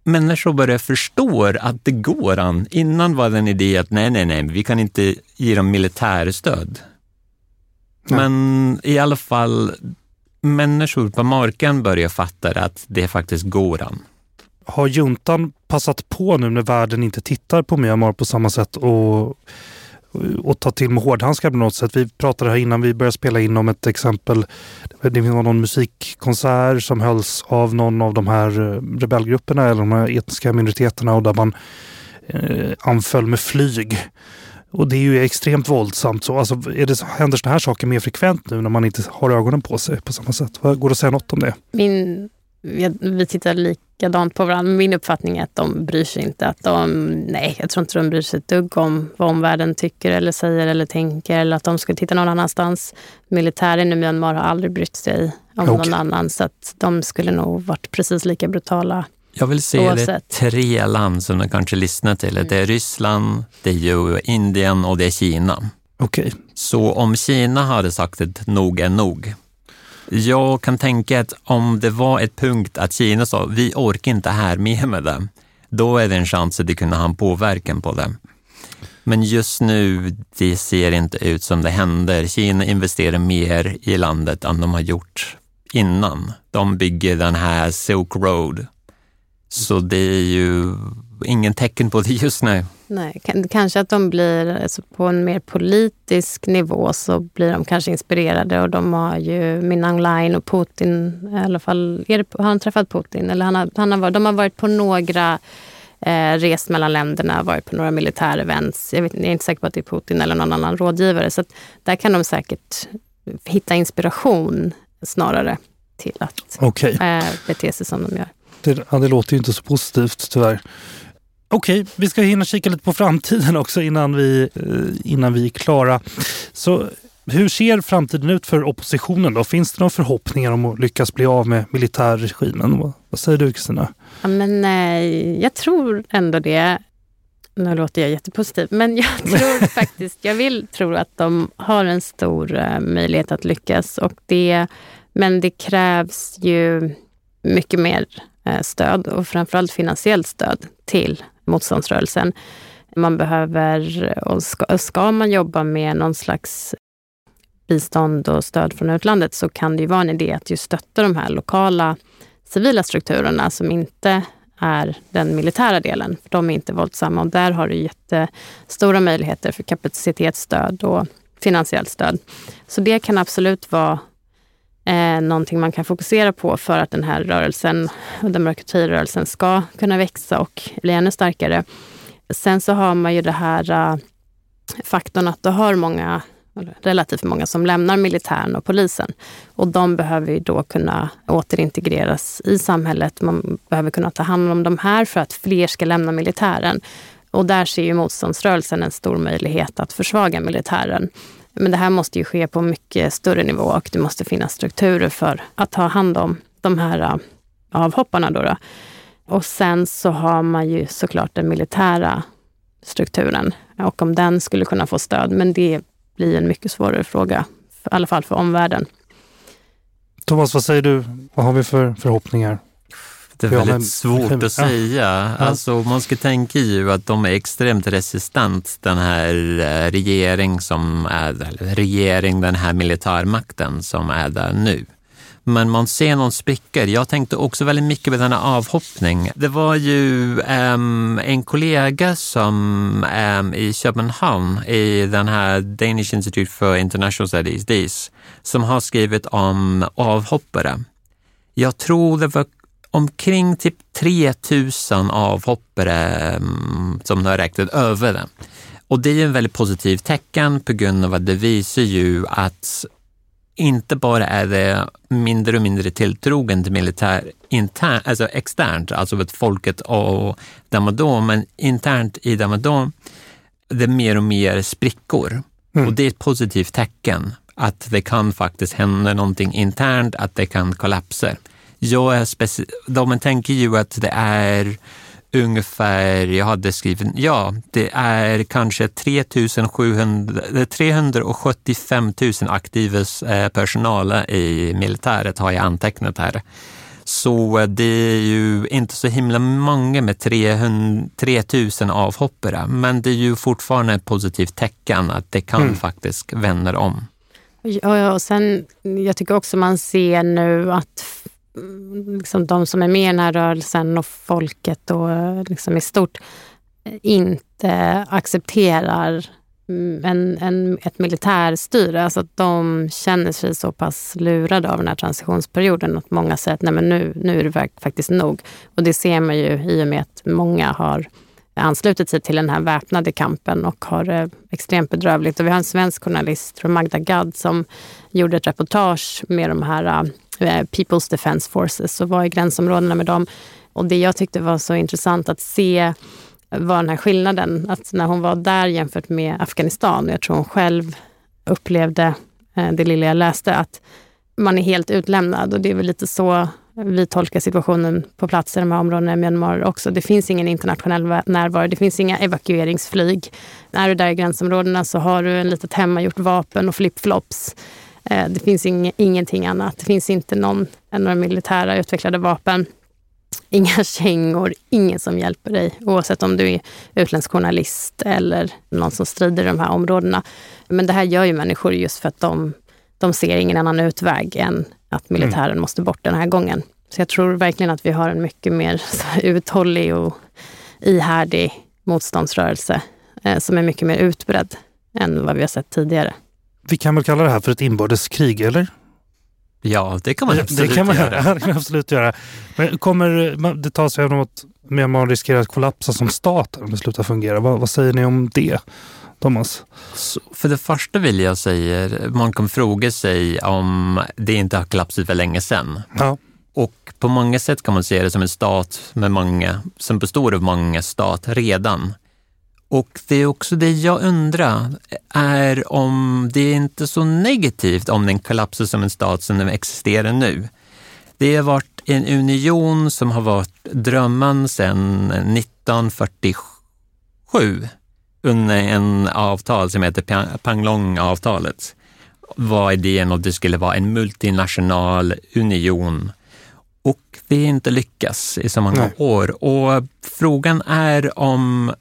människor börjar förstå att det går an. Innan var det en idé att nej, nej, nej, vi kan inte ge dem militärstöd. Men i alla fall människor på marken börjar fatta att det faktiskt går an har juntan passat på nu när världen inte tittar på Myanmar på samma sätt och, och ta till med hårdhandskar på något sätt. Vi pratade här innan vi började spela in om ett exempel. Det var någon musikkonsert som hölls av någon av de här eh, rebellgrupperna eller de här etniska minoriteterna och där man eh, anföll med flyg. Och det är ju extremt våldsamt. Så, alltså, är det, händer sådana här saker mer frekvent nu när man inte har ögonen på sig på samma sätt? Går det att säga något om det? Min, vi tittar lik likadant på varandra. Min uppfattning är att de bryr sig inte. Att de, nej, jag tror inte de bryr sig ett dugg om vad omvärlden tycker eller säger eller tänker eller att de ska titta någon annanstans. Militären i Myanmar har aldrig brytt sig om okay. någon annan så att de skulle nog varit precis lika brutala jag vill se det tre land som de kanske lyssnar till. Mm. Det är Ryssland, det är Indien och det är Kina. Okay. Så om Kina hade sagt att nog är nog, jag kan tänka att om det var ett punkt att Kina sa vi orkar inte här med med det, då är det en chans att det kunde ha en påverkan på det. Men just nu, det ser inte ut som det händer. Kina investerar mer i landet än de har gjort innan. De bygger den här Silk Road. Så det är ju ingen tecken på det just nu. Nej, kanske att de blir, alltså på en mer politisk nivå så blir de kanske inspirerade och de har ju Min Aung och Putin, i alla fall, det, har han träffat Putin? Eller han har, han har de har varit på några eh, rest mellan länderna, varit på några militärevents. Jag, vet, jag är inte säker på att det är Putin eller någon annan rådgivare. Så där kan de säkert hitta inspiration snarare till att okay. eh, bete sig som de gör. Det, ja, det låter ju inte så positivt tyvärr. Okej, okay, vi ska hinna kika lite på framtiden också innan vi, eh, innan vi är klara. Så hur ser framtiden ut för oppositionen då? Finns det några förhoppningar om att lyckas bli av med militärregimen? Vad säger du Kristina? Ja, men, eh, jag tror ändå det. Nu låter jag jättepositiv, men jag <laughs> tror faktiskt, jag vill tro att de har en stor uh, möjlighet att lyckas. Och det, men det krävs ju mycket mer stöd och framförallt finansiellt stöd till motståndsrörelsen. Man behöver, och ska, ska man jobba med någon slags bistånd och stöd från utlandet så kan det ju vara en idé att just stötta de här lokala civila strukturerna som inte är den militära delen. För de är inte våldsamma och där har du jättestora möjligheter för kapacitetsstöd och finansiellt stöd. Så det kan absolut vara eh, någonting man kan fokusera på för att den här rörelsen, demokratirörelsen, ska kunna växa och bli ännu starkare. Sen så har man ju det här eh, faktorn att du har många relativt många som lämnar militären och polisen. Och de behöver ju då kunna återintegreras i samhället. Man behöver kunna ta hand om de här för att fler ska lämna militären. Och där ser ju motståndsrörelsen en stor möjlighet att försvaga militären. Men det här måste ju ske på mycket större nivå och det måste finnas strukturer för att ta hand om de här äh, avhopparna. Då, då. Och sen så har man ju såklart den militära strukturen och om den skulle kunna få stöd. Men det blir en mycket svårare fråga, i alla fall för omvärlden. Thomas, vad säger du? Vad har vi för förhoppningar? Det är väldigt svårt att <laughs> säga. Ja. Alltså, man ska tänka ju att de är extremt resistent, den här eh, regering som är där, regering, den här militärmakten som är där nu men man ser någon sprickor. Jag tänkte också väldigt mycket på denna avhoppning. Det var ju um, en kollega som um, i Köpenhamn, i den här Danish Institute for International Studies, DIS, som har skrivit om avhoppare. Jag tror det var omkring typ 3000 avhoppare um, som har räknat över det. Och det är en väldigt positivt tecken på grund av att det visar ju att inte bara är det mindre och mindre tilltrogen till militär intern, alltså externt, alltså med folket och Damadon, men internt i Damadon, det är mer och mer sprickor. Mm. Och det är ett positivt tecken att det kan faktiskt hända någonting internt, att det kan kollapsa. Jag är speci- de tänker ju att det är ungefär, jag hade skrivit, ja, det är kanske 3700, 375 000 aktiva eh, personal i militäret har jag antecknat här. Så det är ju inte så himla många med 300, 3000 avhoppare, men det är ju fortfarande ett positivt tecken att det kan mm. faktiskt vända om. Ja, och sen, jag tycker också man ser nu att Eh, liksom de som är med i den här rörelsen och folket och eh, liksom i stort eh, inte accepterar mm, en, en, ett militärstyre. Alltså att de känner sig så pass lurade av den här transitionsperioden att många säger att Nej, men nu, nu är det faktiskt nog. Och det ser man ju i och med att många har anslutit sig till den här väpnade kampen och har det extremt bedrövligt. Och vi har en svensk journalist, Magda Gad, som gjorde ett reportage med de här Eh, People's Defence Forces och var i gränsområdena med dem. Och det jag tyckte var så intressant att se var den här skillnaden. Att när hon var där jämfört med Afghanistan, och jag tror hon själv upplevde eh, det lilla jag läste, att man är helt utlämnad. Och det är väl lite så vi tolkar situationen på plats i de här områdena i Myanmar också. Det finns ingen internationell närvaro, det finns inga evakueringsflyg. Är du där i gränsområdena så har du en litet hemmagjort vapen och flipflops. Eh, det finns ing, ingenting annat. Det finns inte någon, några militära utvecklade vapen. Inga <laughs> kängor, ingen som hjälper dig oavsett om du är utländsk journalist eller någon som strider i de här områdena. Men det här gör ju människor just för att de, de ser ingen annan utväg än att militären mm. måste bort den här gången. Så jag tror verkligen att vi har en mycket mer <laughs> uthållig och ihärdig motståndsrörelse eh, som är mycket mer utbredd än vad vi har sett tidigare vi kan väl kalla det här för ett inbördeskrig, eller? Ja, det kan man absolut <laughs> det kan man göra. Det kan absolut göra. Men kommer det ta sig om att Myanmar riskerar att kollapsa som stat om det slutar fungera? Vad, vad säger ni om det? Thomas? Så för det första vill jag säga, man kan fråga sig om det inte har kollapsat för länge sedan. Ja. Och på många sätt kan man se det som en stat med många, som består av många stater redan. Och det är också det jag undrar, är om det är inte så negativt om den kollapsar som en stat som den existerar nu. Det har varit en union som har varit drömmen sedan 1947 1997 under en avtal som heter Panglong-avtalet var idén att det skulle vara en multinational union och vi inte lyckas i så många Nej. år. Och frågan är om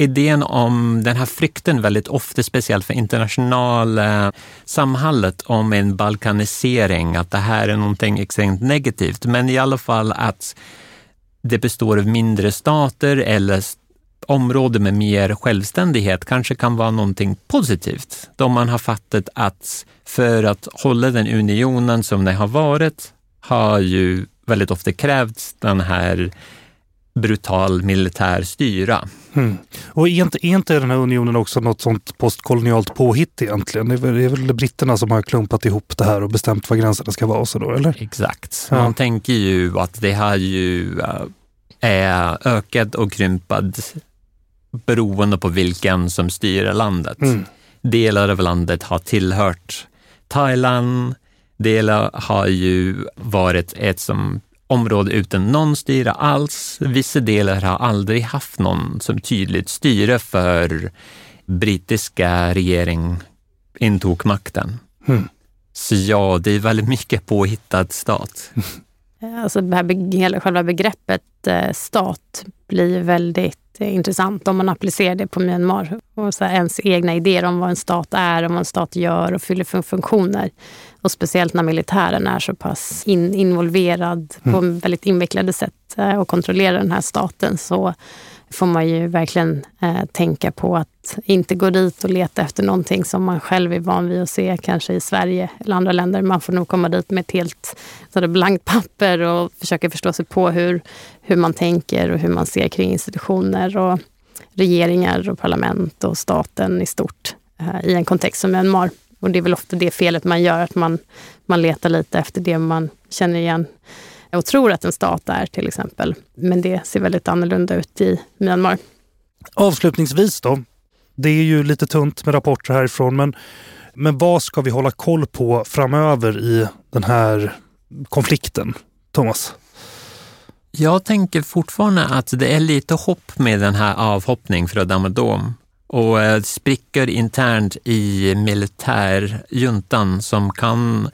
idén om den här frykten väldigt ofta, speciellt för internationella samhället, om en balkanisering, att det här är någonting extremt negativt. Men i alla fall att det består av mindre stater eller områden med mer självständighet kanske kan vara någonting positivt. Då man har fattat att för att hålla den unionen som den har varit har ju väldigt ofta krävts den här brutal militär styra. Mm. Och är inte, är inte den här unionen också något sånt postkolonialt påhitt egentligen? Det är, väl, det är väl britterna som har klumpat ihop det här och bestämt var gränserna ska vara så då, eller? Exakt. Ja. Man tänker ju att det har ju äh, ökat och krympad beroende på vilken som styr landet. Mm. Delar av landet har tillhört Thailand, delar har ju varit ett som område utan någon styre alls. Vissa delar har aldrig haft någon som tydligt styre för brittiska regering intog makten. Mm. Så ja, det är väldigt mycket påhittad stat. <laughs> Alltså det här, själva begreppet eh, stat blir väldigt eh, intressant om man applicerar det på Myanmar. Och så ens egna idéer om vad en stat är, om vad en stat gör och fyller för funktioner. Och speciellt när militären är så pass in, involverad mm. på väldigt invecklade sätt eh, och kontrollerar den här staten så får man ju verkligen eh, tänka på att inte gå dit och leta efter någonting som man själv är van vid att se kanske i Sverige eller andra länder. Man får nog komma dit med ett helt så blankt papper och försöka förstå sig på hur, hur man tänker och hur man ser kring institutioner och regeringar och parlament och staten i stort eh, i en kontext som Myanmar. Och det är väl ofta det felet man gör, att man, man letar lite efter det man känner igen och tror att en stat är till exempel. Men det ser väldigt annorlunda ut i Myanmar. Avslutningsvis då. Det är ju lite tunt med rapporter härifrån, men, men vad ska vi hålla koll på framöver i den här konflikten? Thomas? Jag tänker fortfarande att det är lite hopp med den här avhoppningen från Damadom och eh, sprickor internt i militärjuntan som kan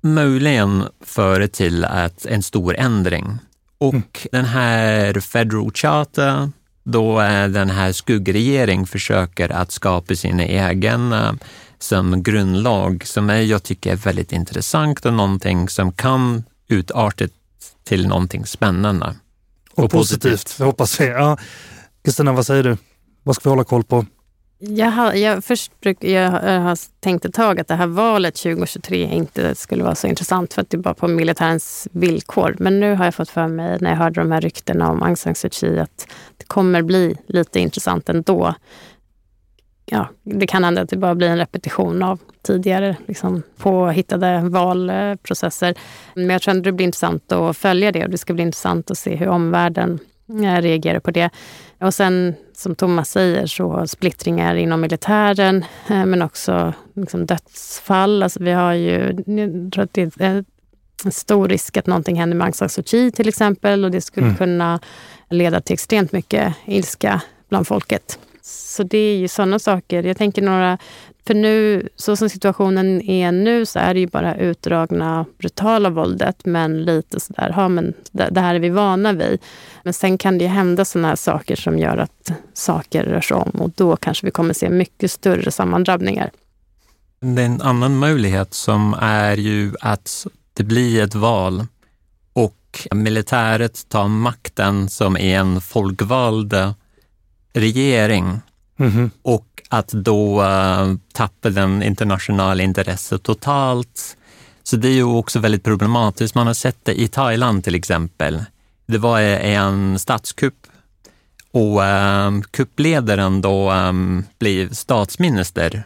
möjligen föra till att en stor ändring. Och mm. den här Federal Charter, då är den här skuggregering försöker att skapa sin egen eh, som grundlag som jag tycker är väldigt intressant och någonting som kan utarta till någonting spännande. Och, och positivt. positivt. Hoppas vi. Ja. Kristina, vad säger du? Vad ska vi hålla koll på? Jag har, jag, först bruk, jag har tänkt ett tag att det här valet 2023 inte skulle vara så intressant för att det är bara på militärens villkor. Men nu har jag fått för mig, när jag hörde de här ryktena om Aung San Suu Kyi, att det kommer bli lite intressant ändå. Ja, det kan hända att det bara blir en repetition av tidigare liksom, påhittade valprocesser. Men jag tror ändå det blir intressant att följa det och det ska bli intressant att se hur omvärlden eh, reagerar på det. Och sen som Thomas säger så splittringar inom militären eh, men också liksom dödsfall. Alltså vi har ju, jag tror att det är en stor risk att någonting händer med Aung San Suu Kyi till exempel och det skulle mm. kunna leda till extremt mycket ilska bland folket. Så det är ju sådana saker. Jag tänker några för nu, så som situationen är nu, så är det ju bara utdragna, brutala våldet. Men lite sådär, ja men det, här är vi vana vid. Men sen kan det ju hända sådana här saker som gör att saker rör sig om. Och då kanske vi kommer se mycket större sammandrabbningar. Det är en annan möjlighet som är ju att det blir ett val och militäret tar makten som en folkvald regering. Mm -hmm. Och att då uh, tappa den internationella intresset totalt. Så det är ju också väldigt problematiskt. Man har sett det i Thailand till exempel. Det var en statskupp och um, kuppledaren då um, blev statsminister.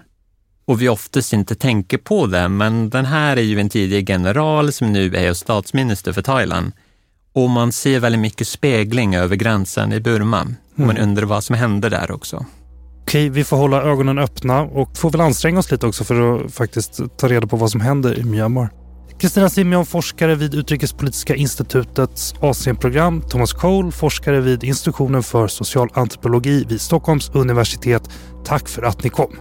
Och vi oftast inte tänker på det, men den här är ju en tidigare general som nu är statsminister för Thailand. Och man ser väldigt mycket spegling över gränsen i Burma. Man mm. undrar vad som hände där också. Okej, vi får hålla ögonen öppna och får väl anstränga oss lite också för att faktiskt ta reda på vad som händer i Myanmar. Kristina Simeon, forskare vid Utrikespolitiska institutets Asienprogram. Thomas Cole, forskare vid institutionen för social antropologi vid Stockholms universitet. Tack för att ni kom.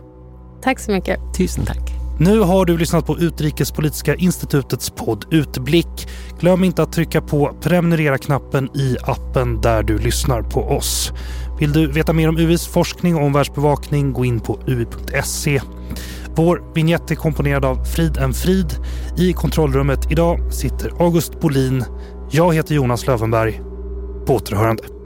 Tack så mycket. Tusen tack. Nu har du lyssnat på Utrikespolitiska institutets podd Utblick. Glöm inte att trycka på prenumerera-knappen i appen där du lyssnar på oss. Vill du veta mer om UIs forskning och omvärldsbevakning, gå in på ui.se. Vår vignett är komponerad av Frid en Frid. I kontrollrummet idag sitter August Bolin. Jag heter Jonas Lövenberg. På återhörande.